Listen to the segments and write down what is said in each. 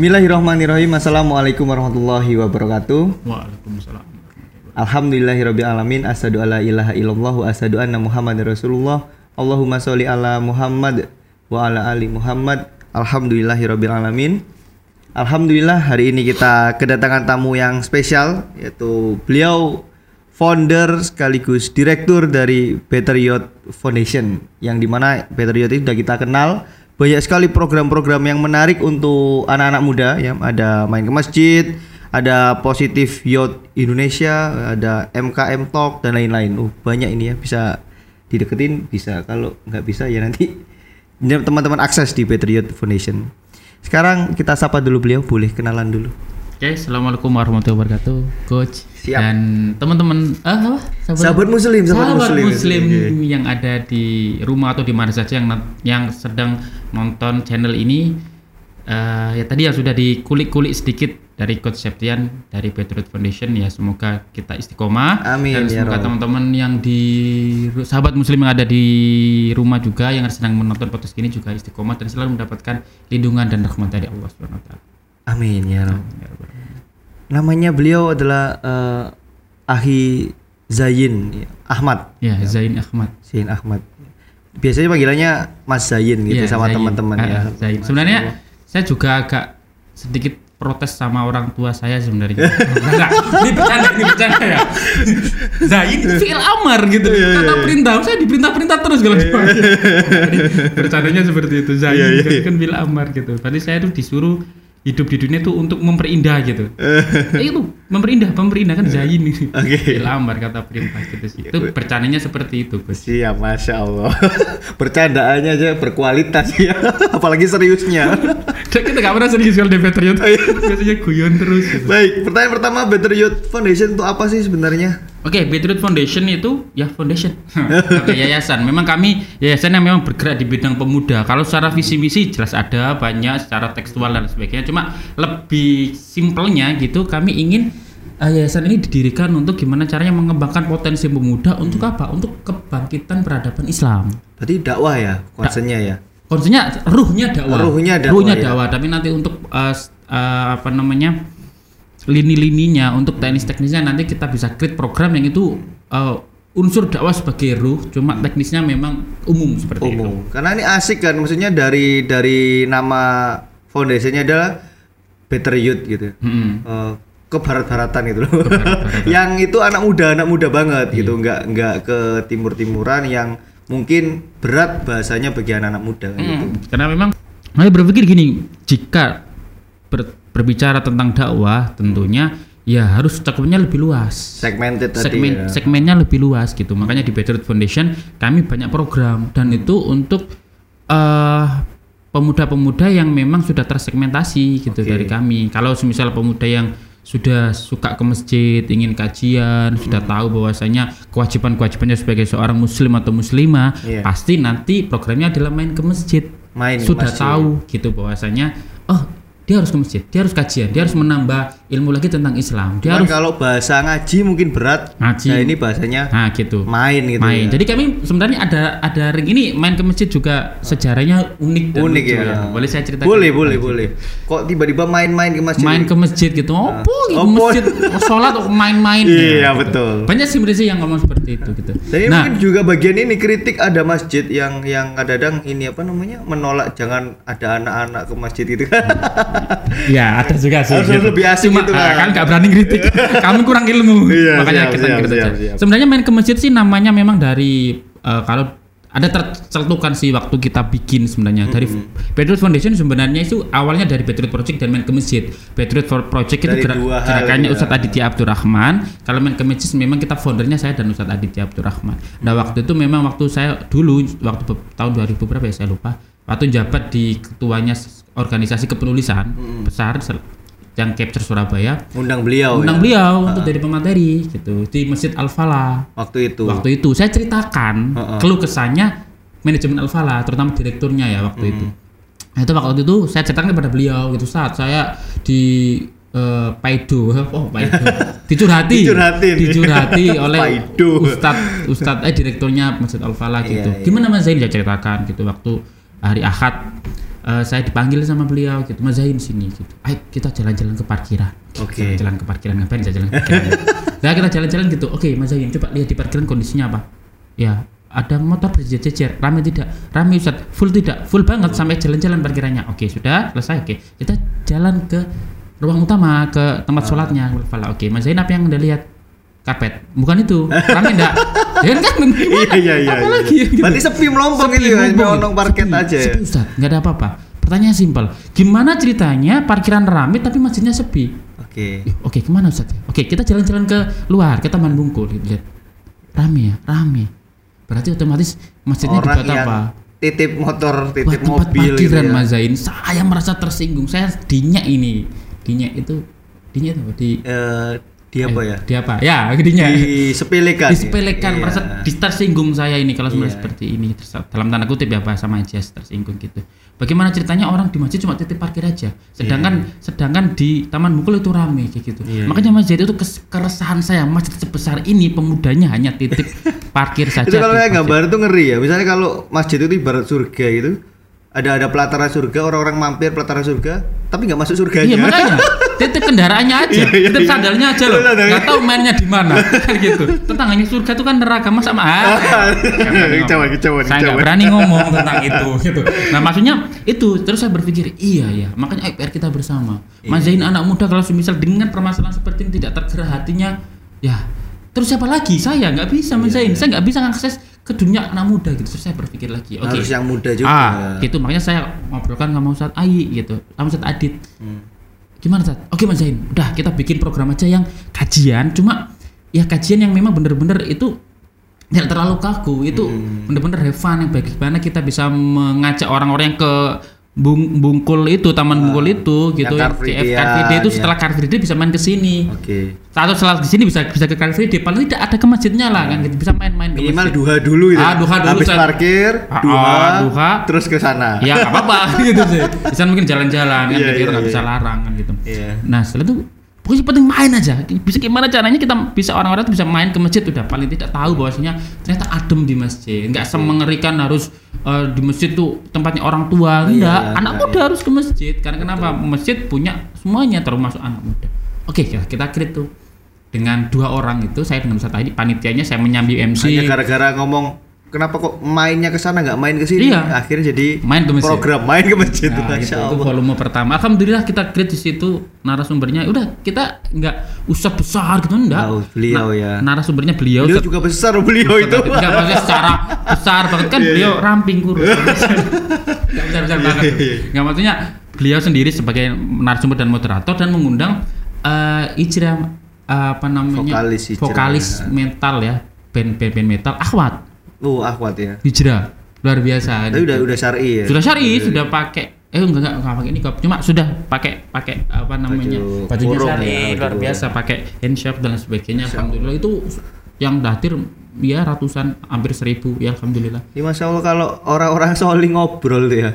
Bismillahirrahmanirrahim. Assalamualaikum warahmatullahi wabarakatuh. Waalaikumsalam. Alhamdulillahirabbil alamin. Asyhadu alla ilaha illallah wa asyhadu anna Muhammadar Rasulullah. Allahumma sholli ala Muhammad wa ala ali Muhammad. Alhamdulillahirabbil alamin. Alhamdulillah hari ini kita kedatangan tamu yang spesial yaitu beliau founder sekaligus direktur dari Better Youth Foundation yang di mana Better Youth itu sudah kita kenal banyak sekali program-program yang menarik untuk anak-anak muda ya ada main ke masjid ada positif youth Indonesia ada MKM Talk dan lain-lain uh banyak ini ya bisa dideketin bisa kalau nggak bisa ya nanti teman-teman akses di Youth Foundation sekarang kita sapa dulu beliau boleh kenalan dulu Oke, assalamualaikum warahmatullahi wabarakatuh, coach Siap. dan teman-teman. Ah, apa? Sahabat muslim, sahabat sahabat muslim. muslim, yang ada di rumah atau di mana saja yang yang sedang nonton channel ini. eh, ya tadi yang sudah dikulik-kulik sedikit dari Coach Septian dari Patriot Foundation ya semoga kita istiqomah Amin, dan ya semoga teman-teman yang di sahabat muslim yang ada di rumah juga yang sedang menonton podcast ini juga istiqomah dan selalu mendapatkan lindungan dan rahmat dari Allah Subhanahu wa taala. Amin ya Rob. Ya Rabbal. Namanya beliau adalah eh, Ahi Zain ya, Ahmad. Ya, Zain Ahmad. Zain Ahmad. Biasanya panggilannya Mas Zain gitu Iya, sama teman-teman Ah, ya. Zain. Sebenarnya saya juga agak sedikit protes sama orang tua saya sebenarnya. Enggak, ini bercanda, ini bercanda ya. Zain itu fi'il amar gitu. Iya, Kata perintah, saya diperintah-perintah terus kalau Jadi, Bercandanya seperti itu. Zain Iya, iya. kan, kan fi'il amar gitu. Berarti saya tuh disuruh hidup di dunia tuh untuk memperindah gitu. ya itu memperindah, memperindah kan Zain ini. Oke. Fi'il amar kata perintah gitu sih. Itu bercandanya seperti itu, Gus. Siap, masya Allah. Bercandaannya aja berkualitas ya, apalagi seriusnya. Kita gak pernah serius kalau di Patriot. Biasanya guyon terus. gitu. Baik, pertanyaan pertama Better Youth Foundation itu apa sih sebenarnya? Oke, Patriot Foundation itu ya foundation. Oke, yayasan. Memang kami yayasan yang memang bergerak di bidang pemuda. Kalau secara visi misi jelas ada banyak secara tekstual dan sebagainya. Cuma lebih simpelnya gitu kami ingin eh, yayasan ini didirikan untuk gimana caranya mengembangkan potensi pemuda untuk apa? Untuk kebangkitan peradaban Islam. Tadi dakwah ya, konsennya ya. Konsepnya ruhnya dakwah. Ruhnya dakwah, Ruhnya ya. dakwah, tapi nanti untuk s- eh, apa namanya? Lini-lininya untuk teknis-teknisnya nanti kita bisa create program yang itu eh, unsur dakwah sebagai ruh, cuma teknisnya memang umum seperti itu. Umum. Karena ini asik kan, maksudnya dari dari nama foundationnya adalah Better Youth gitu. Mm-mm. Eh, ke barat-baratan gitu loh. yang itu anak muda, anak muda banget gitu, Iya. nggak nggak ke timur-timuran yang mungkin berat bahasanya bagi anak-anak muda kan gitu. Karena memang saya berpikir gini, jika ber- berbicara tentang dakwah tentunya ya harus cakupnya lebih luas. Segmented tadi segmen ya. segmennya lebih luas gitu makanya di Better Foundation kami banyak program dan itu untuk eh pemuda-pemuda yang memang sudah tersegmentasi gitu Oke. dari kami kalau semisal pemuda yang sudah suka ke masjid ingin kajian sudah Hmm. tahu bahwasanya kewajiban-kewajibannya sebagai seorang muslim atau muslimah Iya. pasti nanti programnya adalah main ke masjid Main sudah masjid. tahu gitu bahwasanya oh dia harus ke masjid dia harus kajian dia harus menambah ilmu lagi tentang Islam dia Cuman harus kalau bahasa ngaji mungkin berat. Ngaji. Nah, ini bahasanya Nah gitu. main gitu. main. ya. Jadi kami sebenarnya ada ada ring ini main ke masjid juga sejarahnya unik dan unik lucu ya. Boleh saya ceritakan? Boleh, boleh, boleh. Kok tiba-tiba main-main ke masjid? Main ke masjid gitu. Oh, ke Oh, masjid oh, sholat kok main-main. Iya, gitu. betul. Banyak sih sebenarnya yang ngomong seperti itu gitu. Jadi nah, mungkin juga bagian ini kritik ada masjid yang yang kadang-kadang ini apa namanya menolak jangan ada anak-anak ke masjid itu kan. Ya ada juga sih. Harus lebih asik Cuma gitu ah, kan. kan nggak berani kritik. Kami kurang ilmu. Iya, Makanya siap, kita siap, kritik siap, siap. Sebenarnya main ke masjid sih namanya memang dari eh, kalau ada tercetukan sih waktu kita bikin sebenarnya dari Patriot Foundation sebenarnya itu awalnya dari Patriot Project dan main ke masjid. Patriot for Project itu gerak, gerakannya ya. Ustadz Aditya Abdurrahman. Kalau main ke masjid memang kita foundernya saya dan Ustadz Aditya Abdurrahman. Nah waktu itu memang waktu saya dulu waktu tahun 2000 berapa ya saya lupa. Waktu jabat di ketuanya organisasi kepenulisan besar sel- yang capture Surabaya Undang beliau undang ya. beliau untuk jadi pemateri gitu di Masjid Al Falah Waktu itu. waktu itu saya ceritakan Heeh. keluh kesahnya manajemen Al Falah terutama direkturnya ya waktu itu nah, itu waktu itu saya ceritakan kepada beliau gitu saat saya di eh, Paido oh Paido dicurhati Dicurhatin. dicurhati oleh Paido. Ustadz Ustadz eh direkturnya Masjid Al Falah gitu Iya, iya. gimana Mas Zain saya ceritakan gitu waktu hari Ahad eh, saya dipanggil sama beliau gitu Mas Zain sini gitu. Ayo kita jalan-jalan ke parkiran. Oke. jalan ke parkiran ngapain saya jalan ke parkiran? Nah kita jalan-jalan gitu. Oke Mas Zain coba lihat di parkiran kondisinya apa. Ya ada motor berjejer rame tidak? Rame Ustaz. Full tidak? Full banget sampai jalan-jalan parkirannya. Oke sudah selesai. Oke kita jalan ke ruang utama ke tempat sholatnya. Oke Mas Zain apa yang anda lihat karpet bukan itu rame enggak ya kan Iya iya iya. apa iya. lagi ya, gitu. Berarti sepi melompong Sepi, itu ya, gitu. nong parket Sepi, aja. ya. Sepi Ustaz, nggak ada apa-apa. Pertanyaan simpel, gimana ceritanya parkiran rame tapi masjidnya sepi? Oke. Ih, Oke, ke mana Ustaz? Oke, kita jalan-jalan ke luar, ke Taman Bungkul. Lihat, rame ya, rame. Berarti otomatis masjidnya Orang dibuat apa? titip motor, Wah, titip tempat mobil gitu parkiran ya. Mas Zain. Saya merasa tersinggung. Saya dinyak ini. Dinyak itu, dinyak apa? Di Eh, dia apa ya? Di apa? Ya, dinyak. Disepelekan. ya? disepelekan Iya. merasa di- tersinggung saya ini kalau sebenarnya Iya. seperti ini dalam tanda kutip ya bahasa majas tersinggung gitu bagaimana ceritanya orang di masjid cuma titip parkir aja sedangkan sedangkan di taman bungkul itu rame kayak gitu Iya, makanya masjid itu keresahan saya masjid sebesar ini pemudanya hanya titip parkir saja Itu kalau di kayak gambar itu ngeri ya. Misalnya kalau masjid itu ibarat surga gitu. Ada ada pelataran surga, orang-orang mampir pelataran surga, tapi nggak masuk surganya. Iya makanya titip kendaraannya aja, Iya, iya, titip iya. sandalnya aja loh, nggak tahu mainnya di mana, kan gitu. Tetangganya surga itu kan neraka masa mah. Ah, berani ngomong. Kicauan, kicauan, Saya nggak berani ngomong tentang itu, gitu. Nah maksudnya itu, terus saya berpikir iya ya, makanya PR kita bersama. Iya. Mas Zain anak muda kalau misal dengan permasalahan seperti ini tidak tergerak hatinya, ya terus siapa lagi? Saya nggak bisa Mas Iya, Zain, saya nggak bisa mengakses ke dunia anak muda gitu. Terus saya berpikir lagi, oke. Harus yang muda juga. Ah, gitu makanya saya ngobrolkan sama Ustadz Ayi gitu, sama Ustadz Adit. Hmm. Gimana Ustadz? Oke Mas Zain, udah kita bikin program aja yang kajian, cuma ya kajian yang memang bener-bener itu tidak terlalu kaku, itu Hmm. bener-bener have fun yang bagaimana kita bisa mengajak orang-orang yang ke Bung, Bungkul itu, Taman Bungkul itu gitu. Ah, Free CF Car Free Day itu ya. setelah Car Free Day bisa main ke sini. Oke. Atau setelah di sini bisa bisa ke Car Free Day, paling tidak ada ke masjidnya lah kan gitu. Bisa main-main ke Minimal duha dulu itu. Ah, duha dulu, Habis Ustaz. parkir, Ah, duha, ah, duha. terus ke sana. ya nggak apa-apa gitu sih bisa mungkin jalan-jalan kan Iya, gitu iya, nggak iya. bisa larang kan gitu Iya. nah setelah itu pokoknya penting main aja. Bisa gimana caranya kita bisa orang-orang bisa main ke masjid? Udah paling tidak tahu bahwasanya ternyata adem di masjid. Nggak semengerikan harus eh, di masjid tuh tempatnya orang tua. Iya, enggak iya, anak iya, muda harus ke masjid. Karena kenapa? Masjid punya semuanya termasuk anak muda. Oke ya, kita create tuh. Dengan dua orang itu saya dengan Ustaz tadi panitianya saya menyambi MC Hanya gara-gara ngomong kenapa kok mainnya ke sana nggak main ke sini? Iya. Akhirnya jadi Main ke masjid. program main ke masjid. Nah, Masya itu, itu volume pertama. Alhamdulillah kita create di situ narasumbernya. Udah kita nggak usah besar gitu enggak. Oh, beliau ya. Narasumbernya beliau. Beliau juga besar beliau itu. Enggak maksudnya secara besar banget kan Iya, beliau iya. ramping kurus. Enggak besar-besar banget. Iya, iya. Enggak maksudnya beliau sendiri sebagai narasumber dan moderator dan mengundang eh Ijra eh, apa namanya? Vokalis Ijra. Vokalis metal ya. Band, band, band metal Ahwat Oh, akhwat ya. Hijrah. Luar biasa Tapi udah udah syar'i ya. sudah syari sudah pakai. Eh enggak enggak enggak pakai nikab cuma sudah pakai pakai apa namanya? Baju bajunya syari ya, luar biasa pakai handshake dan sebagainya. Alhamdulillah itu yang datir ya ratusan hampir seribu ya alhamdulillah. Ya, Masya Allah kalau orang-orang soli ngobrol tuh ya.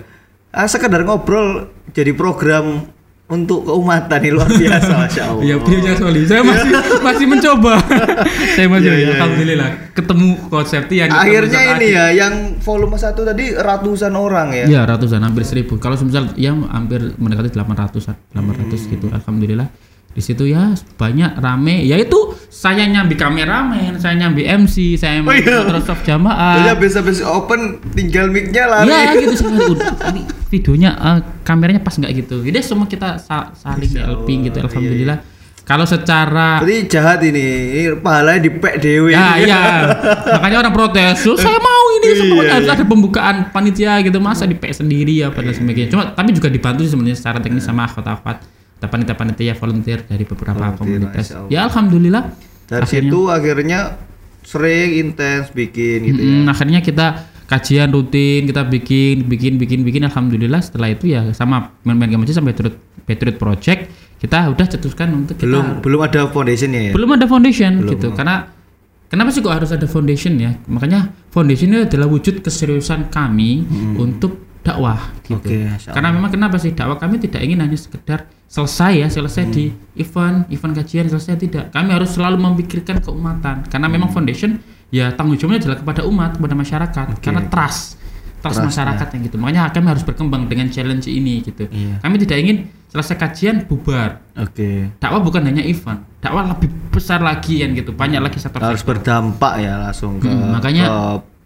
Ah, sekedar ngobrol jadi program untuk keumatan ini luar biasa Masya Allah. Iya, beliaunya Soli. Saya masih masih mencoba. saya masih Iya, iya, alhamdulillah ketemu konsepnya yang Akhirnya ini ya yang volume satu tadi ratusan orang ya. Ya ratusan hampir seribu. Kalau semisal yang hampir mendekati 800 800 gitu. Alhamdulillah di situ ya banyak rame. Yaitu saya nyambi kameramen, saya nyambi MC, saya Oh, iya. Microsoft Jadi jamaah. habis habis open tinggal mic-nya lari. Ya gitu "Udah, ini videonya eh, kameranya pas nggak gitu. Jadi semua kita sa- saling Insya helping Allah, gitu. iya, Alhamdulillah. Kalau secara Berarti jahat ini. Ini pahalanya dipek dewe. Ya iya, makanya orang protes. "Loh, saya mau ini Iya, semuanya harus iya. ada pembukaan panitia gitu masa di sendiri apa dan sebagainya. Cuma tapi juga dibantu sih sebenarnya secara teknis sama akhwat-akhwat atau panitia-panitia volunteer dari beberapa Volunteer, komunitas. Ya alhamdulillah. Dari akhirnya, situ akhirnya sering intens bikin gitu ya. Mm, akhirnya kita kajian rutin kita bikin bikin bikin bikin alhamdulillah setelah itu ya sama main-main game aja sampai Patriot Patriot Project kita udah cetuskan untuk kita Belum belum ada foundationnya ya. belum ada foundation Belum. gitu karena kenapa sih kok harus ada foundation ya makanya foundation itu adalah wujud keseriusan kami untuk dakwah gitu Hmm. Masya karena memang kenapa sih dakwah kami tidak ingin hanya sekedar selesai ya selesai di Hmm. event event kajian selesai tidak kami harus selalu memikirkan keumatan karena memang Hmm. foundation ya tanggung jawabnya adalah kepada umat kepada masyarakat karena trust trust Trust, masyarakat yang gitu. Makanya kami harus berkembang dengan challenge ini gitu. Iya. Kami tidak ingin selesai kajian bubar. Oke. Dakwah bukan hanya event, dakwah lebih besar lagi kan gitu. Banyak lagi sektor Harus berdampak ya langsung ke, Hmm, makanya- ke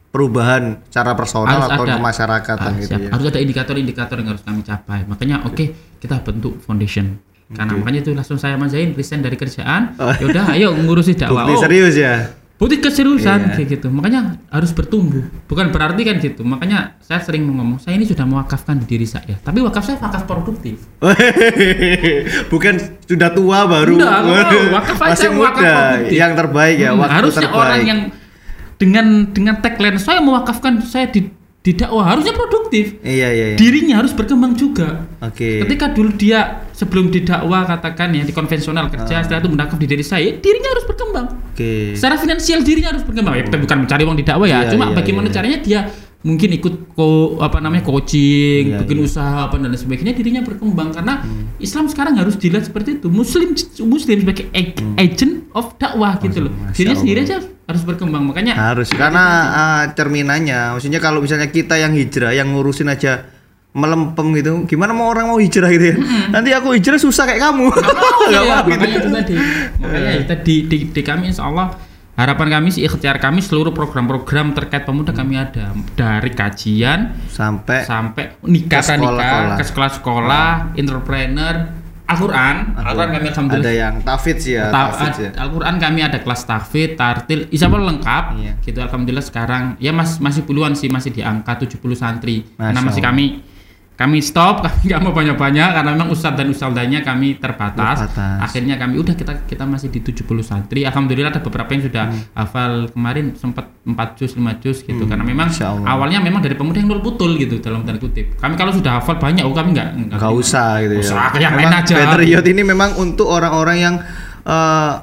perubahan secara personal Harus atau ada. Ah, gitu siap. ya. Harus ada indikator-indikator yang harus kami capai. Makanya oke kita bentuk foundation. Karena makanya itu langsung saya mazain resign dari kerjaan. Oh. Yaudah ayo ngurusi dakwah. Bukti Oh, serius ya. bukti keseriusan Iya. kayak gitu. Makanya harus bertumbuh. Bukan berarti kan gitu. Makanya saya sering ngomong, saya ini sudah mewakafkan diri saya. Tapi wakaf saya wakaf produktif. Bukan sudah tua baru. Enggak, wakaf aja, Masih wakaf muda. produktif. Yang terbaik ya, Hmm, harusnya terbaik. orang yang dengan dengan tagline saya mewakafkan saya di di dakwah harusnya produktif. Iya iya iya. Dirinya harus berkembang juga. Oke. Ketika dulu dia sebelum didakwa katakan ya di konvensional kerja setelah itu mendakwa di diri saya, dirinya harus berkembang. Oke. Secara finansial dirinya harus berkembang. Ya, kita bukan mencari uang di dakwah ya, Iya, cuma iya, bagaimana iya. caranya dia mungkin ikut ko, apa namanya coaching, Iya, bikin iya. usaha apa dan sebagainya dirinya berkembang karena Hmm. Islam sekarang harus dilihat seperti itu. Muslim muslim sebagai ag- agent of dakwah gitu loh. Hmm. Dirinya sendiri aja harus berkembang. Makanya Harus karena ah, cerminannya, maksudnya kalau misalnya kita yang hijrah yang ngurusin aja melempem gitu, gimana mau orang mau hijrah gitu ya? Nanti aku hijrah susah kayak kamu. Nggak mau, ya, mau gitu. makanya itu tadi makanya kita di, di, di kami insya Allah harapan kami sih ikhtiar kami seluruh program-program terkait pemuda kami ada dari kajian Sampai sampai nikah Ke nikah sekolah-sekolah. ke sekolah-sekolah entrepreneur Al-Quran Al-Quran kami ada alhamdulillah yang tafidz ya, Ta- tafidz ya. Al-Quran kami ada kelas tahfidz, tartil, insya Allah lengkap. Iya. Gitu alhamdulillah sekarang ya mas, masih puluhan sih masih di angka 70 santri. Karena Masya masih Allah. kami kami stop, kami nggak mau banyak-banyak karena memang ustadz dan ustadzanya kami terbatas. Terbatas. Akhirnya kami udah kita kita masih di 70 santri. Alhamdulillah ada beberapa yang sudah Hmm. hafal kemarin sempat 4 juz 5 juz gitu karena memang awalnya memang dari pemuda yang nol putul gitu dalam tanda kutip. Kami kalau sudah hafal banyak, oh kami nggak Gak usah gitu ya. Usah, yang lain aja. Patriot ini memang untuk orang-orang yang eh,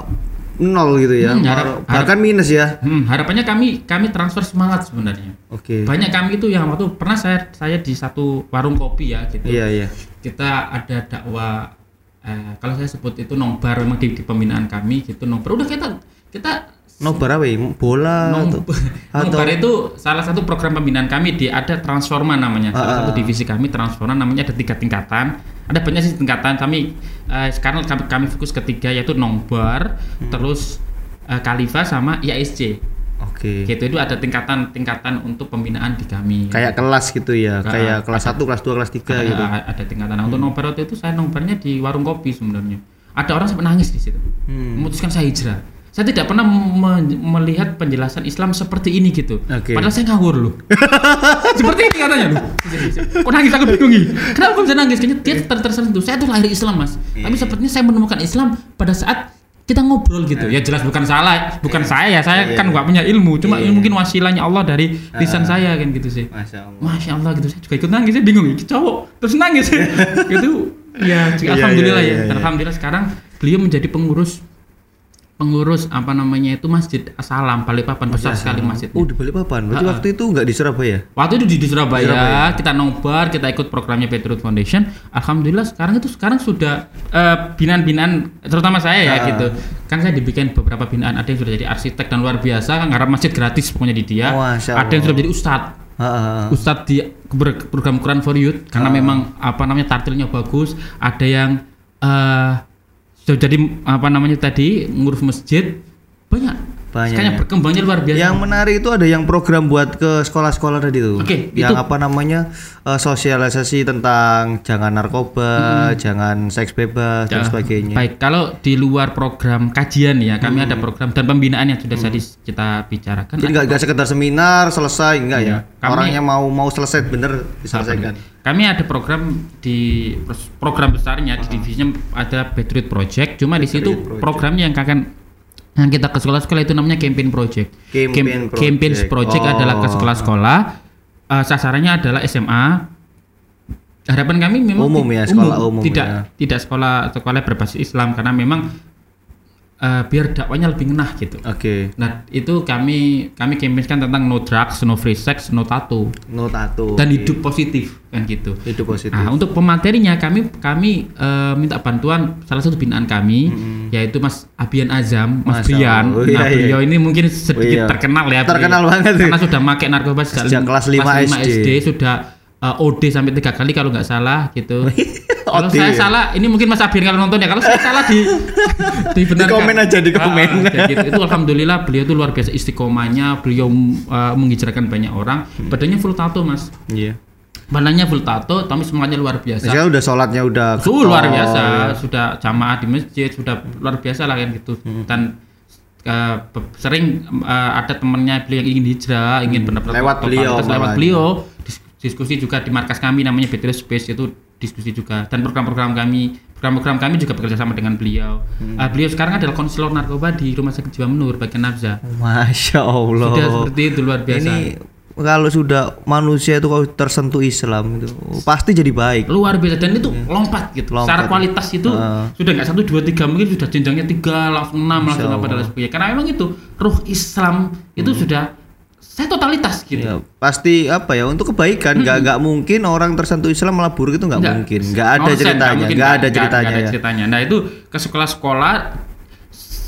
nol gitu ya. Hmm, harap- Bahkan minus ya. Hmm, harapannya kami kami transfer semangat sebenarnya. Oke. Banyak kami itu yang waktu pernah saya saya di satu warung kopi ya gitu. Iya iya. Kita ada dakwah eh, kalau saya sebut itu nongbar memang di, di pembinaan kami gitu nongbar. Udah kita kita Nobar apa ya? Bola Nong- atau, Nongbar itu salah satu program pembinaan kami di ada Transforma namanya. Salah Ah, satu ah. divisi kami Transforma namanya ada tiga tingkatan. Ada banyak sih tingkatan. Kami eh, sekarang kami, kami fokus ketiga yaitu Nongbar, Hmm. terus eh, Khalifa sama IASC. Oke. Gitu itu ada tingkatan-tingkatan untuk pembinaan di kami. Kayak kelas gitu ya. Ka- Kayak kelas 1, kelas 2, kelas 3 ada, gitu. ada tingkatan. Untuk nobar waktu itu saya nobarnya di warung kopi sebenarnya. Ada orang sampai nangis di situ. Hmm. Memutuskan saya hijrah. Saya tidak pernah me- melihat penjelasan Islam seperti ini gitu. Oke. Padahal saya ngawur loh. seperti ini katanya loh. Kok nangis aku bingung nih. Kenapa kok bisa nangis? Kayaknya dia ter tersentuh. Saya tuh lahir Islam mas. Iya. Tapi sepertinya saya menemukan Islam pada saat kita ngobrol gitu. Ya jelas bukan salah, bukan saya. Saya Iya. kan nggak punya ilmu. Cuma Iya. ini mungkin wasilahnya Allah dari lisan Ah. saya kan gitu sih. Masya Allah. Masya Allah gitu saya juga ikut nangis saya bingung ini cowok terus nangis gitu ya Iya, alhamdulillah iya, ya iya, iya. alhamdulillah sekarang beliau menjadi pengurus pengurus apa namanya itu masjid Salam Balikpapan besar sekali masjid Oh di Balikpapan. Berarti ah. waktu itu nggak di Surabaya? waktu itu di, di Surabaya, Surabaya. kita nobar kita ikut programnya Patriot Foundation alhamdulillah sekarang itu sekarang sudah eh, binaan-binaan terutama saya ya Ah. gitu kan saya dibikin beberapa binaan ada yang sudah jadi arsitek dan luar biasa kan garap masjid gratis pokoknya di dia ada yang sudah jadi ustadz Ah, ah, ah. Ustadz di program Quran for Youth karena memang apa namanya tartilnya bagus ada yang sudah jadi apa namanya tadi ngurus masjid banyak Banyak Makanya ya. berkembangnya luar biasa Yang menarik itu ada yang program buat ke sekolah-sekolah tadi tuh. Oke, yang itu- apa namanya eh, sosialisasi tentang jangan narkoba, jangan seks bebas dan Ya, sebagainya. baik kalau di luar program kajian ya kami ada program dan pembinaan yang sudah tadi kita bicarakan Jadi nggak sekedar seminar selesai enggak ya? Iya. Kami- Orangnya mau mau selesai bener diselesaikan. Kami ada program di program besarnya di divisinya ada Patriot Project. Cuma di situ Project. programnya yang akan yang kita ke sekolah-sekolah itu namanya campaign project. Campaign Cam- campaign project. project Oh. adalah ke sekolah-sekolah. Eh, sasarannya adalah SMA. Harapan kami memang Umum ya, sekolah umum tidak ya. tidak sekolah sekolah berbasis Islam karena memang eh, biar dakwanya lebih ngenah gitu. Oke. Nah, itu kami kami kampanyekan tentang no drugs, no free sex, no tattoo No tato. dan oke. hidup positif kan gitu. hidup positif. Nah, untuk pematerinya kami kami eh, minta bantuan salah satu binaan kami yaitu Mas Abian Azam, Mas Brian. Oh, nah, iya, iya. beliau ini mungkin sedikit iya. terkenal ya. Terkenal beliau. banget. Karena sudah pakai narkoba sejak, Sejak lim- kelas lima SD. sudah eh, OD sampai tiga kali kalau nggak salah gitu. Kalau saya ya? salah, ini mungkin Mas Abian kalau nonton ya. Kalau saya salah di dibenarkan. Di komen aja, di komen. Ah, kayak gitu. Itu alhamdulillah beliau itu luar biasa istiqomahnya. Beliau eh, menghijrahkan banyak orang. Hmm. Badannya full tato mas. Iya. Badannya full tato, tapi semangatnya luar biasa. Saya udah sholatnya udah Sudah luar biasa, sudah jamaah di masjid, sudah luar biasa lah kan gitu. Hmm. Dan be- sering eh, ada temennya beliau yang ingin hijrah, ingin benar-benar Hmm. Lewat beliau lewat beliau. Dis- diskusi juga di markas kami namanya Better Space itu diskusi juga dan program-program kami program-program kami juga bekerja sama dengan beliau. Hmm. Eh, beliau sekarang adalah konselor narkoba di Rumah Sakit Jiwa Menur bagian Nafza. Masya Allah. Sudah seperti itu luar biasa. Ini kalau sudah manusia itu kalau tersentuh Islam itu pasti jadi baik. luar biasa dan itu lompat gitu Lompat. secara kualitas itu Heeh. sudah nggak satu dua tiga mungkin sudah jenjangnya tiga langsung enam langsung apa dan sebagainya karena memang itu ruh Islam itu sudah saya totalitas gitu. Ya, pasti apa ya untuk kebaikan nggak nggak mungkin orang tersentuh Islam malah buruk itu nggak mungkin nggak ada Nonsen, ceritanya nggak ada ceritanya ada ya ceritanya. Nah itu ke sekolah-sekolah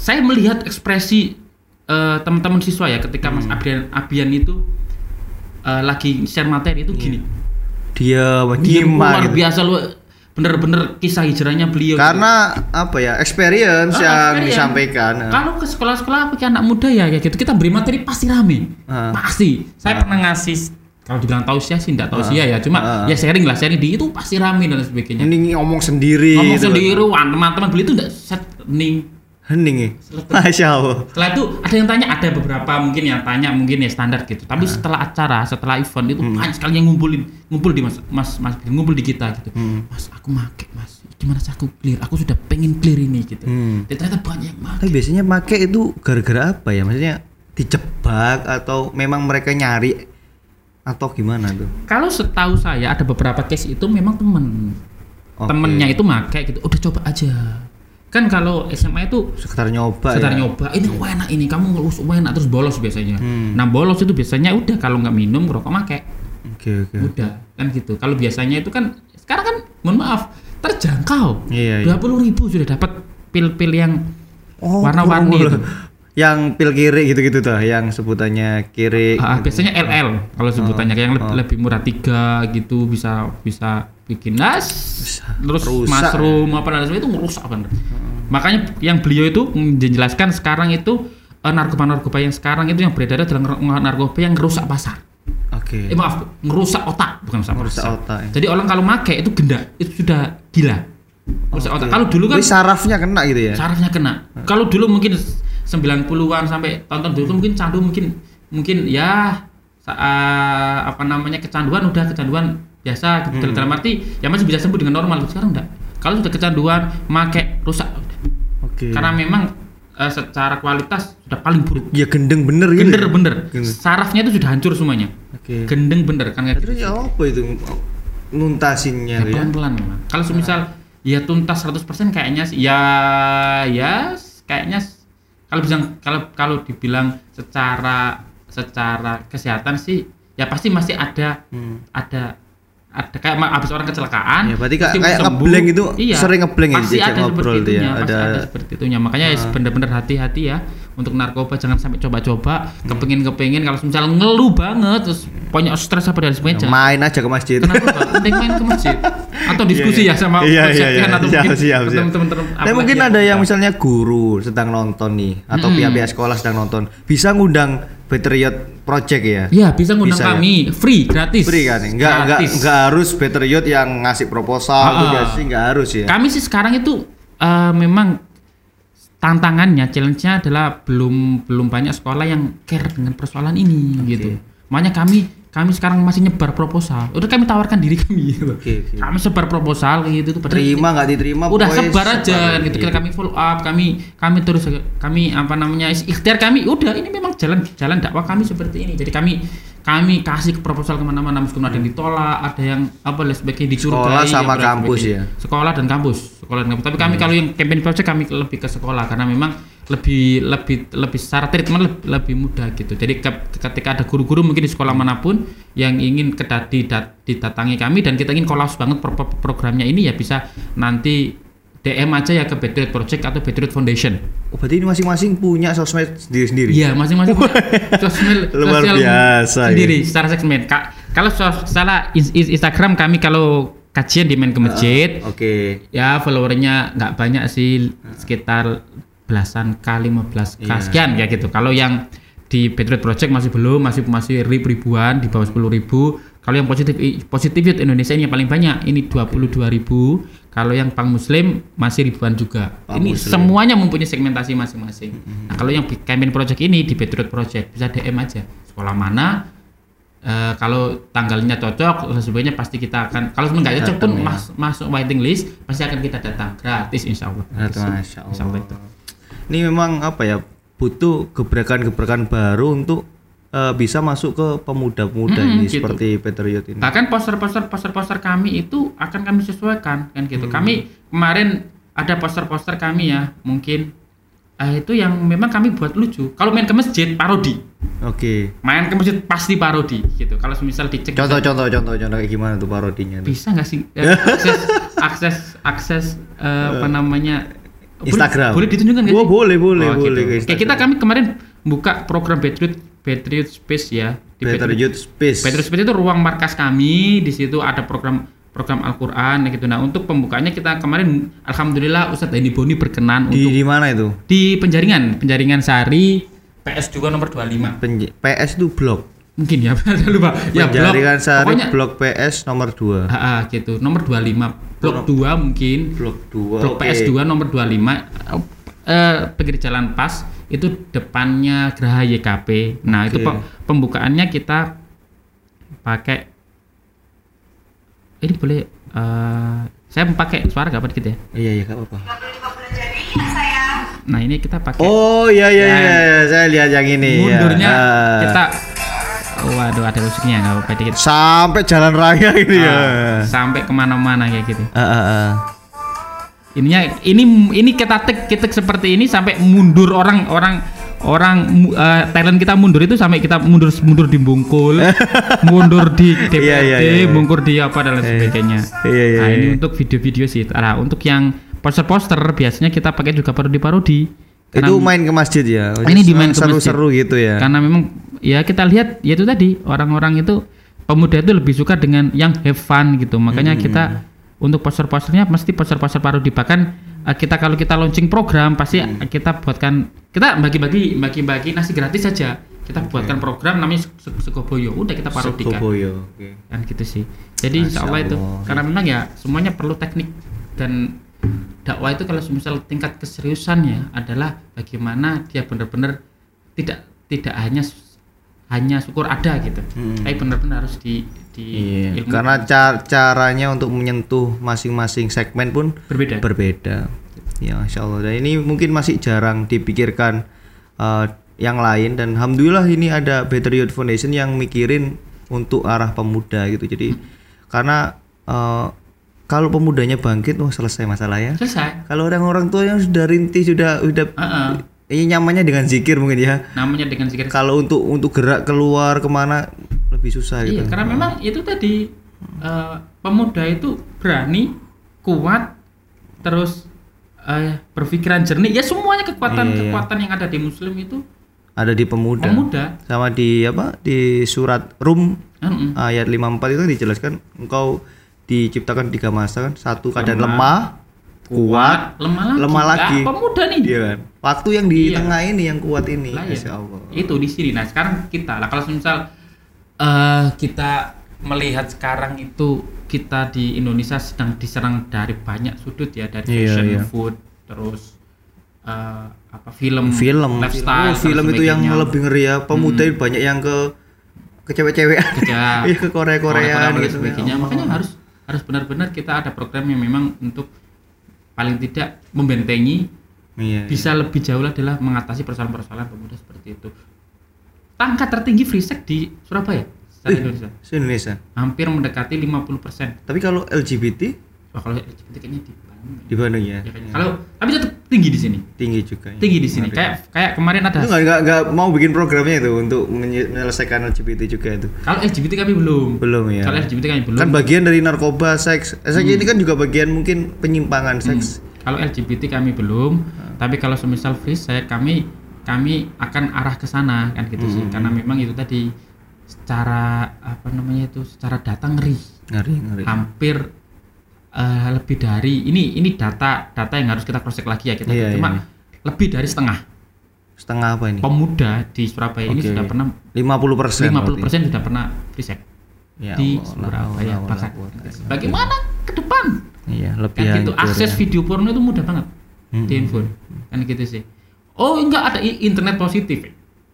saya melihat ekspresi eh, teman-teman siswa ya ketika Hmm. Mas Abian Abian itu eh, lagi share materi itu gini. Dia Diem, luar biasa lu bener-bener kisah hijrahnya beliau gitu. karena apa ya experience Ah, yang experience. disampaikan Kalau ke sekolah-sekolah pakai anak muda ya kayak gitu kita beri materi pasti rame. Ah. Pasti. Saya pernah ngasih kalau dibilang tausiah sih enggak tausiah ya, cuma Ah. ya sharing lah, sharing di itu pasti rame dan sebagainya. ini ngomong sendiri Ngomong gitu. sendiri, teman-teman beli itu enggak set ning. Hening ya Masya Allah Setelah itu ada yang tanya, ada beberapa mungkin yang tanya mungkin ya standar gitu. Tapi setelah acara, setelah event itu banyak sekali yang ngumpulin, ngumpul di mas, mas, mas, ngumpul di kita gitu. Mas, aku make mas, gimana sih aku clear? Aku sudah pengen clear ini gitu. Hmm. Dan ternyata banyak yang make. tapi biasanya make itu gara-gara apa ya maksudnya dijebak atau memang mereka nyari atau gimana tuh Kalau setahu saya ada beberapa case itu memang temen Oke. temennya itu make gitu udah coba aja kan kalau SMA itu sekitar nyoba sekitar ya? nyoba ini enak ini kamu ngelus enak terus bolos biasanya Hmm. nah bolos itu biasanya udah kalau nggak minum rokok make oke oke udah kan gitu kalau biasanya itu kan sekarang kan mohon maaf terjangkau Iya, iya. dua puluh ribu sudah dapat pil-pil yang Oh, warna-warni pil- itu. yang pil kiri gitu-gitu tuh yang sebutannya kiri Ah, biasanya LL kalau sebutannya kayak yang lebih, oh. lebih murah tiga gitu bisa bisa bikin nas terus rusak. mushroom apa dan sebagainya itu merusak kan makanya yang beliau itu menjelaskan sekarang itu eh, narkoba-narkoba yang sekarang itu yang beredar adalah nar- narkoba yang merusak pasar. Oke. Eh maaf ngerusak otak bukan Merusak pasar. otak, ya. jadi orang kalau make itu genda itu sudah gila. Merusak otak. Kalau dulu kan sarafnya kena gitu ya? Sarafnya kena. Kalau dulu mungkin 90-an sampai tahun-tahun dulu mungkin candu mungkin mungkin ya eh, apa namanya kecanduan udah kecanduan biasa gitu. Hmm. Dalam arti ya masih bisa sembuh dengan normal. Sekarang enggak. Kalau sudah kecanduan, make rusak. oke Karena memang eh, secara kualitas sudah paling buruk. ya gendeng bener gitu Gender ya? bener. Gendeng. Sarafnya itu sudah hancur semuanya. oke Gendeng bener kan kayak terus ya apa itu nuntasinya Ya, ya pelan-pelan memang. Kalau semisal ya tuntas 100% kayaknya sih ya ya kayaknya kalau bisa kalau kalau dibilang secara secara kesehatan sih ya pasti masih ada Hmm. ada ada kayak habis orang kecelakaan Ya, berarti kayak- kayak ngeblank itu sering ngeblank ya, pasti ada seperti tuh ya, itunya pasti ada- ada seperti itunya makanya ya bener-bener hati-hati ya untuk narkoba jangan sampai coba-coba Hmm. kepengin-kepengin kalau misal ngeluh banget terus banyak stres apa dan sebagainya main aja ke masjid Kenapa? Mending main ke masjid atau diskusi ya sama Iya, iya, iya. atau Siap, mungkin siap, siap. teman-teman Tapi mungkin ada yang misalnya guru sedang nonton nih atau Mm-mm. pihak-pihak sekolah sedang nonton bisa ngundang Patriot Project ya. ya bisa ngundang Bisa ya? kami free gratis Free kan? Enggak enggak enggak harus Patriot yang ngasih proposal Ah, itu ah. sih enggak harus ya. kami sih sekarang itu eh, memang tantangannya challenge-nya adalah belum belum banyak sekolah yang care dengan persoalan ini gitu makanya kami kami sekarang masih nyebar proposal udah kami tawarkan diri kami gitu. Oke, oke. kami sebar proposal gitu tuh padahal Terima nggak diterima udah sebar aja sebar, gitu gitu. kami follow up kami kami terus kami apa namanya ikhtiar kami udah ini memang jalan jalan dakwah kami seperti ini jadi kami kami kasih ke proposal ke mana-mana meskipun ada yang ditolak ada yang apa lah sebagainya dicurigai Sekolah sama kampus sebagainya. ya? sekolah dan kampus sekolah dan kampus tapi kami kalau yang campaign project kami lebih ke sekolah karena memang lebih lebih lebih secara treatment lebih, lebih mudah gitu. Jadi ke- ketika ada guru-guru mungkin di sekolah mana pun yang ingin kedat didat- didatangi kami dan kita ingin kolaps banget pro- pro- programnya ini ya bisa nanti DM aja ya ke Patriot Project atau Patriot Foundation. Oh, berarti ini masing-masing punya sosmed sendiri-sendiri. Iya, masing-masing punya sosial, Luar biasa, ya. sendiri secara segmen. Ka- kalau is- Instagram kami kalau kajian di main ke masjid, Oke. ya followernya nggak banyak sih sekitar belasan kali 15 k Iya. sekian ya gitu. Kalau yang di Patriot Project masih belum, masih masih rib ribuan di bawah 10 ribu. Kalau yang positif positif Youth Indonesia ini yang paling banyak, ini 22 ribu. Kalau yang Pang Muslim masih ribuan juga. Pang ini Muslim. semuanya mempunyai segmentasi masing-masing. Nah, kalau yang campaign project ini di Patriot Project bisa DM aja. Sekolah mana? eh, kalau tanggalnya cocok, sebenarnya pasti kita akan. Kalau nggak cocok pun ya. mas- masuk waiting list, pasti akan kita datang gratis insya Allah. Nah, Insya Masya Insya Allah itu. Ini memang apa ya? Butuh gebrakan-gebrakan baru untuk eh, bisa masuk ke pemuda-pemuda Mm-mm, ini gitu. seperti Patriot ini. Bahkan poster-poster poster-poster kami itu akan kami sesuaikan kan Hmm. gitu. Kami kemarin ada poster-poster kami ya, mungkin eh, itu yang memang kami buat lucu. Kalau main ke masjid parodi, Oke. main ke masjid pasti parodi gitu. Kalau misal dicek Contoh contoh contoh contoh kayak gimana tuh parodinya tuh? bisa nggak sih eh, akses akses akses eh, apa namanya Instagram. boleh, ditunjukkan nggak Oh, sih? boleh, boleh, Oh, boleh gitu. Kayak kita kami kemarin buka program Patriot Patriot Space ya di Patriot Space. Patriot Space itu ruang markas kami di situ ada program program Al-Qur'an gitu. Nah, untuk pembukaannya kita kemarin alhamdulillah Ustadz Hendy Boni berkenan Di untuk di mana itu? di Penjaringan, Penjaringan Sari PS juga nomor 25. Penj- PS itu blok. Mungkin ya, saya lupa. Ya, blok. Pokoknya blok PS nomor 2. Ah, gitu. Nomor 25. Blok 2 mungkin. Blok 2. Blok PS2 nomor 25 eh pinggir jalan pas itu depannya Geraha YKP. Nah, itu Oke. pe- pembukaannya kita pakai ini boleh eh saya pakai suara gak apa dikit ya. Iya iya enggak apa-apa. Nah, ini kita pakai Oh iya iya iya, iya. saya lihat yang ini. ya. mundurnya Ah. kita waduh ada musiknya nggak apa-apa dikit. sampai jalan raya ini ya. Ah, sampai ke mana-mana kayak gitu. Ah, ah, ah. ininya ini ini kita tik kita seperti ini sampai mundur orang orang orang eh, talent kita mundur itu sampai kita mundur mundur di Bungkul mundur di DPRD Iya, iya, iya, iya. mundur di apa dan lain sebagainya Iya, iya, nah ini iya. untuk video-video sih nah untuk yang poster-poster biasanya kita pakai juga parodi-parodi Itu main ke masjid ya. Ini dimain ke seru-seru gitu ya. karena memang ya kita lihat ya itu tadi orang-orang itu pemuda itu lebih suka dengan yang have fun gitu makanya Hmm. kita untuk poster-posternya mesti poster-poster parodi bahkan eh, kita kalau kita launching program pasti Hmm. kita buatkan kita bagi-bagi bagi-bagi nasi gratis saja kita buatkan program namanya Sek- Sek- Segoboyo udah kita parodikan Sukoboyo. Oke. kan gitu sih jadi insya Masya Allah itu karena memang ya semuanya perlu teknik dan dakwah itu kalau misal tingkat keseriusannya adalah bagaimana dia benar-benar tidak tidak hanya hanya syukur ada gitu Hmm. tapi benar-benar harus di di Iya, ilmu karena ca- caranya untuk menyentuh masing-masing segmen pun berbeda berbeda. Ya, Masya Allah. Dan ini mungkin masih jarang dipikirkan eh, yang lain dan alhamdulillah ini ada Better Youth Foundation yang mikirin untuk arah pemuda gitu. Jadi karena eh, kalau pemudanya bangkit, wah selesai masalahnya. selesai Kalau orang-orang tua yang sudah rintis sudah udah Heeh. ini nyamannya dengan zikir mungkin ya. namanya dengan zikir Kalau untuk untuk gerak keluar ke mana lebih susah iya gitu. karena memang itu tadi eh, pemuda itu berani kuat terus eh, berpikiran jernih ya semuanya kekuatan Iya, iya. kekuatan yang ada di muslim itu Ada di pemuda. pemuda Sama di apa? Di surat Rum Heeh. ayat 54 itu dijelaskan engkau diciptakan tiga masa kan. Satu keadaan lemah, kuat, lemah lagi lemah lagi. Lah, pemuda nih. Iya kan? Waktu yang di Iya. tengah ini yang kuat ini Lah, ya. Masya Allah. Itu di sini. Nah sekarang kita lah kalau misal eh kita melihat sekarang itu kita di Indonesia sedang diserang dari banyak sudut ya dari Iya, fashion iya. food terus eh, apa film film. lifestyle Oh, film itu yang sebagainya. lebih ngeri ya. Pemuda banyak yang ke ke cewek-cewek. Kerja, iya ke Korea Korea gitu sebagainya. Ya makanya Allah. harus harus benar-benar kita ada program yang memang untuk paling tidak membentengi iya, iya. bisa lebih jauh adalah mengatasi persoalan-persoalan pemuda seperti itu. Angka tertinggi free sex di Surabaya secara Ih. Indonesia Se Indonesia hampir mendekati 50%. tapi kalau LGBT Wah, kalau LGBT kayaknya di. Di Bandung ya, Ya. Kalau tapi tetap tinggi di sini tinggi juga. ya. tinggi di sini kayak kayak kemarin ada Itu nggak nggak nggak mau bikin programnya itu untuk menye- menyelesaikan LGBT juga itu. kalau LGBT kami belum Belum ya. kalau LGBT kami belum Kan bagian dari narkoba, seks. Eh, Seks ini kan juga bagian mungkin penyimpangan seks. kalau LGBT kami belum tapi kalau semisal free sex kami kami akan arah ke sana kan gitu sih karena memang itu tadi secara apa namanya itu secara data ngeri Ngeri, ngeri. hampir eh, lebih dari ini ini data data yang harus kita cross check lagi ya kita Iya, cuma iya. lebih dari setengah Setengah apa ini? pemuda di Surabaya ini Oke. sudah pernah 50 persen. 50% sudah pernah free sex Ya di Allah, Surabaya haula bahkan bagaimana ke depan Iya, lebih kan gitu akses ya. video porno itu mudah banget Mm-mm. di handphone kan gitu sih oh enggak ada internet positif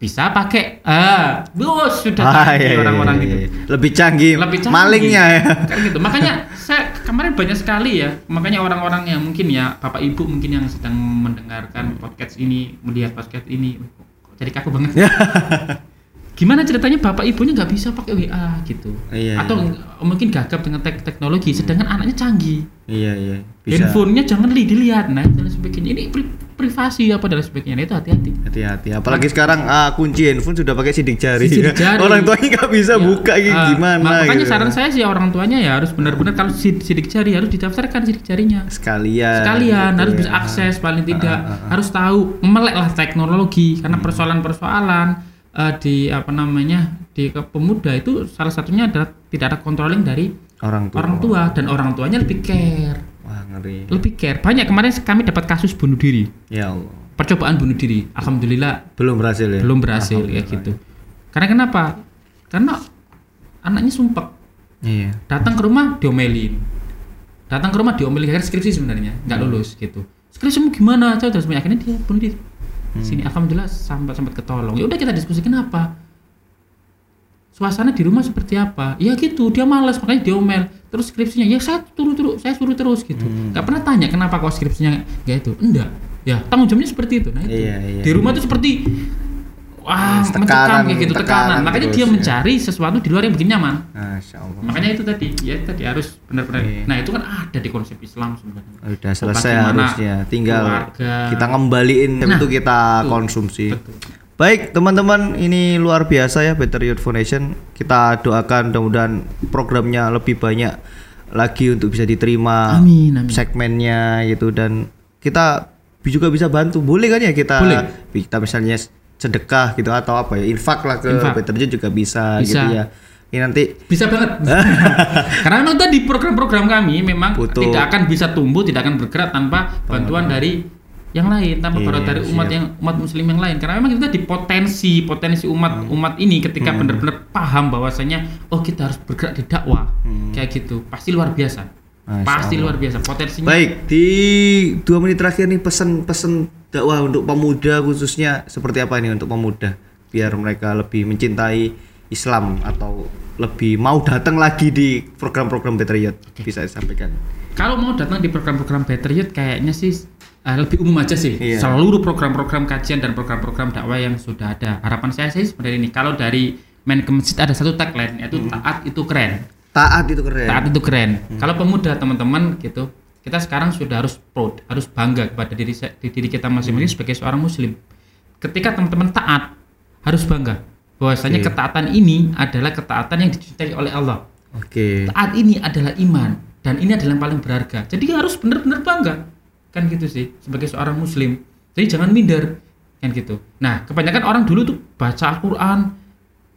bisa pakai ah bos sudah Ah, canggih iya, iya, orang-orang iya, gitu iya. Lebih canggih. lebih canggih. Malingnya ya. kan gitu makanya saya kemarin banyak sekali ya makanya orang-orang yang mungkin ya bapak ibu mungkin yang sedang mendengarkan podcast ini melihat podcast ini jadi kaku banget gimana ceritanya bapak ibunya nggak bisa pakai WA gitu Iya, atau mungkin gagap dengan tek- teknologi sedangkan anaknya canggih Iya, iya. Bisa. handphonenya jangan li dilihat nah dan sebagainya ini pri- privasi apa dan sebagainya Nah, itu hati-hati Hati-hati. Apalagi sekarang ah, kunci handphone sudah pakai sidik jari. Sidik jari. Orang tuanya nggak bisa Ya, buka gitu ah, gimana makanya gitu. saran saya sih orang tuanya ya harus benar-benar kalau sid- sidik jari harus didaftarkan sidik jarinya sekalian. sekalian gitu harus ya. bisa akses paling tidak ah, ah. harus tahu melek lah teknologi karena persoalan-persoalan eh, di apa namanya di ke- pemuda itu salah satunya adalah tidak ada controlling dari orang tua. orang tua dan orang tuanya lebih care. Wah, ngeri. lebih care. Banyak kemarin kami dapat kasus bunuh diri. Ya Allah. percobaan bunuh diri. Alhamdulillah Belum berhasil ya? belum berhasil ya gitu. karena kenapa? Karena anaknya sumpah Iya. datang ke rumah diomelin. Datang ke rumah diomelin. Karena skripsi sebenarnya nggak lulus gitu. Skripsimu gimana? Coba terus akhirnya dia bunuh diri Hmm. sini alhamdulillah sampai sempat ketolong. Ya udah kita diskusi kenapa? Suasana di rumah seperti apa? Ya gitu dia malas makanya diomel terus skripsinya ya saya turu terus saya suruh terus gitu. Hmm. nggak pernah tanya kenapa kok skripsinya nggak itu enggak. Ya tanggung jawabnya seperti itu. Nah itu. Iya, iya, di rumah tuh seperti wah Tekanan, mencekam kayak gitu tekanan tekanan makanya terus, dia ya. mencari sesuatu di luar yang bikin nyaman Masya Allah. makanya itu tadi ya tadi harus benar-benar Iya. nah itu kan ada di konsep Islam sebenarnya Udah selesai harusnya. Tinggal keluarga. kita ngembaliin Nah, itu kita betul. konsumsi. Betul. Baik teman-teman ini luar biasa ya Better Youth Foundation Kita doakan mudah-mudahan programnya lebih banyak lagi untuk bisa diterima Amin, amin. segmennya gitu dan kita juga bisa bantu boleh kan ya kita Boleh. kita misalnya sedekah gitu atau apa ya infak lah ke Infak. Youth juga bisa, Bisa. gitu ya ini nanti bisa banget karena memang tadi program-program kami memang Butuh. tidak akan bisa tumbuh tidak akan bergerak tanpa bantuan dari yang lain tanpa bantuan dari umat siap. yang umat muslim yang lain karena memang itu tadi potensi potensi umat Hmm. umat ini ketika benar-benar paham bahwasanya oh kita harus bergerak di dakwah kayak gitu pasti luar biasa Hmm. Masya pasti Allah. luar biasa potensinya Baik, di dua menit terakhir nih pesan-pesan dakwah untuk pemuda khususnya seperti apa ini untuk pemuda biar mereka lebih mencintai Islam atau lebih mau datang lagi di program-program Better Youth bisa disampaikan. Kalau mau datang di program-program Better Youth kayaknya sih eh, lebih umum aja sih. Iya. Seluruh program-program kajian dan program-program dakwah yang sudah ada. Harapan saya sih seperti ini. Kalau dari Menke Masjid ada satu tagline yaitu taat itu keren. Taat itu keren. Taat itu keren. Kalau pemuda teman-teman gitu, kita sekarang sudah harus proud, harus bangga kepada diri diri kita masing-masing sebagai seorang muslim. Ketika teman-teman taat, harus bangga bahwasanya Oke. ketaatan ini adalah ketaatan yang dicintai oleh Allah Oke. taat ini adalah iman dan ini adalah yang paling berharga. Jadi harus benar-benar bangga. Kan gitu sih sebagai seorang muslim. Jadi jangan minder kan gitu. Nah, kebanyakan orang dulu tuh baca Al-Qur'an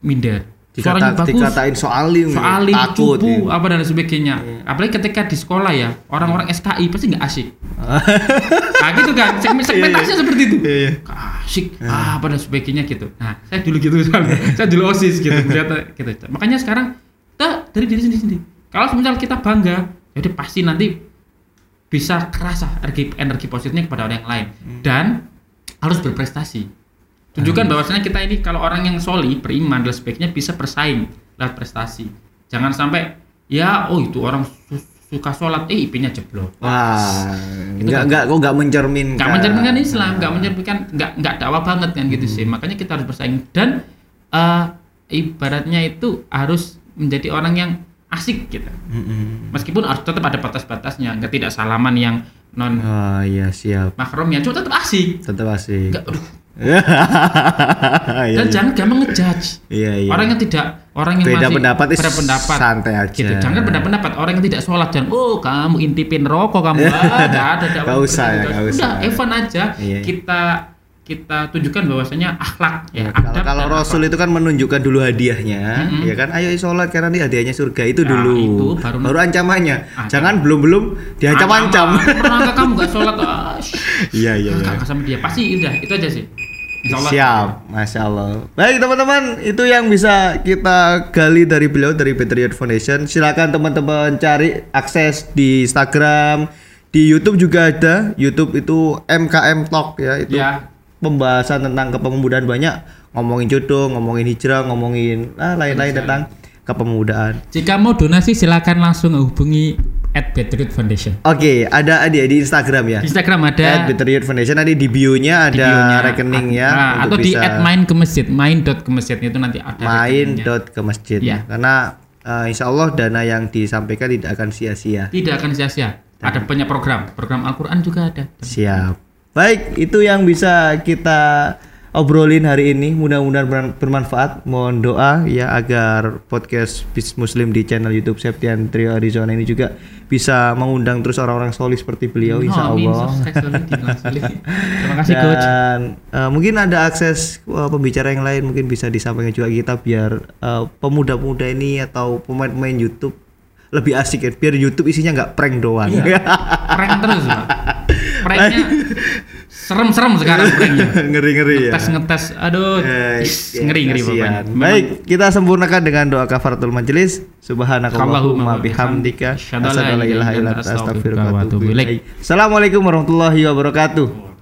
minder. Suaranya Dikata, bagus, dikatain soalim, soalim, takut. cupu, gitu. apa dan sebagainya. Apalagi ketika di sekolah ya, orang-orang SKI pasti nggak asik. nah gitu kan, segmen segmentasinya seperti itu. Iya, iya. Asik, ah, apa dan sebagainya gitu. Nah, saya dulu gitu soalnya. saya dulu OSIS gitu, ternyata gitu. Makanya sekarang kita dari diri sendiri sendiri. Kalau misal kita bangga, jadi pasti nanti bisa kerasa energi energi positifnya kepada orang yang lain dan harus berprestasi. Tunjukkan bahwasanya kita ini kalau orang yang soli, beriman dan bisa bersaing lewat prestasi. Jangan sampai ya oh itu orang su- suka sholat, eh IP-nya jeblok. Wah, Itu enggak kan- enggak kok enggak mencerminkan. nggak mencerminkan Islam, nggak mencerminkan, nggak nggak dakwah banget kan gitu sih. Makanya kita harus bersaing dan eh, ibaratnya itu harus menjadi orang yang asik gitu. Mm-mm. Meskipun harus tetap ada batas-batasnya, nggak tidak salaman yang non Oh iya siap. mahram ya, cuma tetap asik. Tetap asik. Enggak, aduh. Iya, Dan iya. jangan gampang ngejudge. Iya, iya. Orang yang tidak orang yang Beda masih pendapat berpendapat santai aja. Gitu. Jangan beda pendapat orang yang tidak sholat jangan oh kamu intipin rokok kamu ah, nggak ada dakwah Nggak usah ya, seperti itu. nggak usah. Udah Evan aja Iya. kita kita tunjukkan bahwasanya akhlak ya. Kalau, adab kalau dan Rasul akhlak. itu kan menunjukkan dulu hadiahnya, Mm-mm. ya kan? Ayo sholat karena ini hadiahnya surga itu Nah, dulu. itu baru- ancamannya. Ancaman. Jangan belum belum diancam-ancam. Pernah kamu nggak sholat? Ah. Iya iya iya. Sama dia pasti udah itu aja sih. Insya Allah. Siap, masya Allah. Baik teman-teman, itu yang bisa kita gali dari beliau dari Patriot Foundation. Silakan teman-teman cari akses di Instagram, di YouTube juga ada. YouTube itu MKM Talk ya itu Ya. pembahasan tentang kepemudaan banyak, ngomongin jodoh, ngomongin hijrah, ngomongin ah, lain-lain tentang kepemudaan. Jika mau donasi silakan langsung hubungi at Patriot Foundation. Oke, ada ada di Instagram ya. Di Instagram ada At Patriot Foundation nanti di bio-nya ada di bio-nya. rekening ya. Nah, atau di at main ke masjid, main dot ke masjid itu nanti ada main dot ke masjid Ya. karena eh, insya Allah dana yang disampaikan tidak akan sia-sia Tidak akan sia-sia. Ada banyak program, program Al-Qur'an juga ada. siap baik itu yang bisa kita obrolin hari ini mudah-mudahan ber- bermanfaat mohon doa ya agar podcast Bis Muslim di channel YouTube Septian Trio Arizona ini juga bisa mengundang terus orang-orang solih seperti beliau insya. Allah. Terima kasih coach. dan eh, mungkin ada akses eh, pembicara yang lain mungkin bisa disampaikan juga kita biar eh, pemuda-pemuda ini atau pemain-pemain YouTube lebih asik ya biar YouTube isinya nggak prank doang Iya. Prank terus, Pak. Pranknya serem-serem sekarang ngeri-ngeri ya Ngetes ngetes, aduh, Eh, is, ya, ngeri ngeri pokoknya. Baik, kita sempurnakan dengan doa kafaratul majelis. Subhanakallahumma Allahumma bihamdika asyhadu an la ilaha illa anta astaghfiruka wa atubu ilaik. Assalamualaikum warahmatullahi wabarakatuh.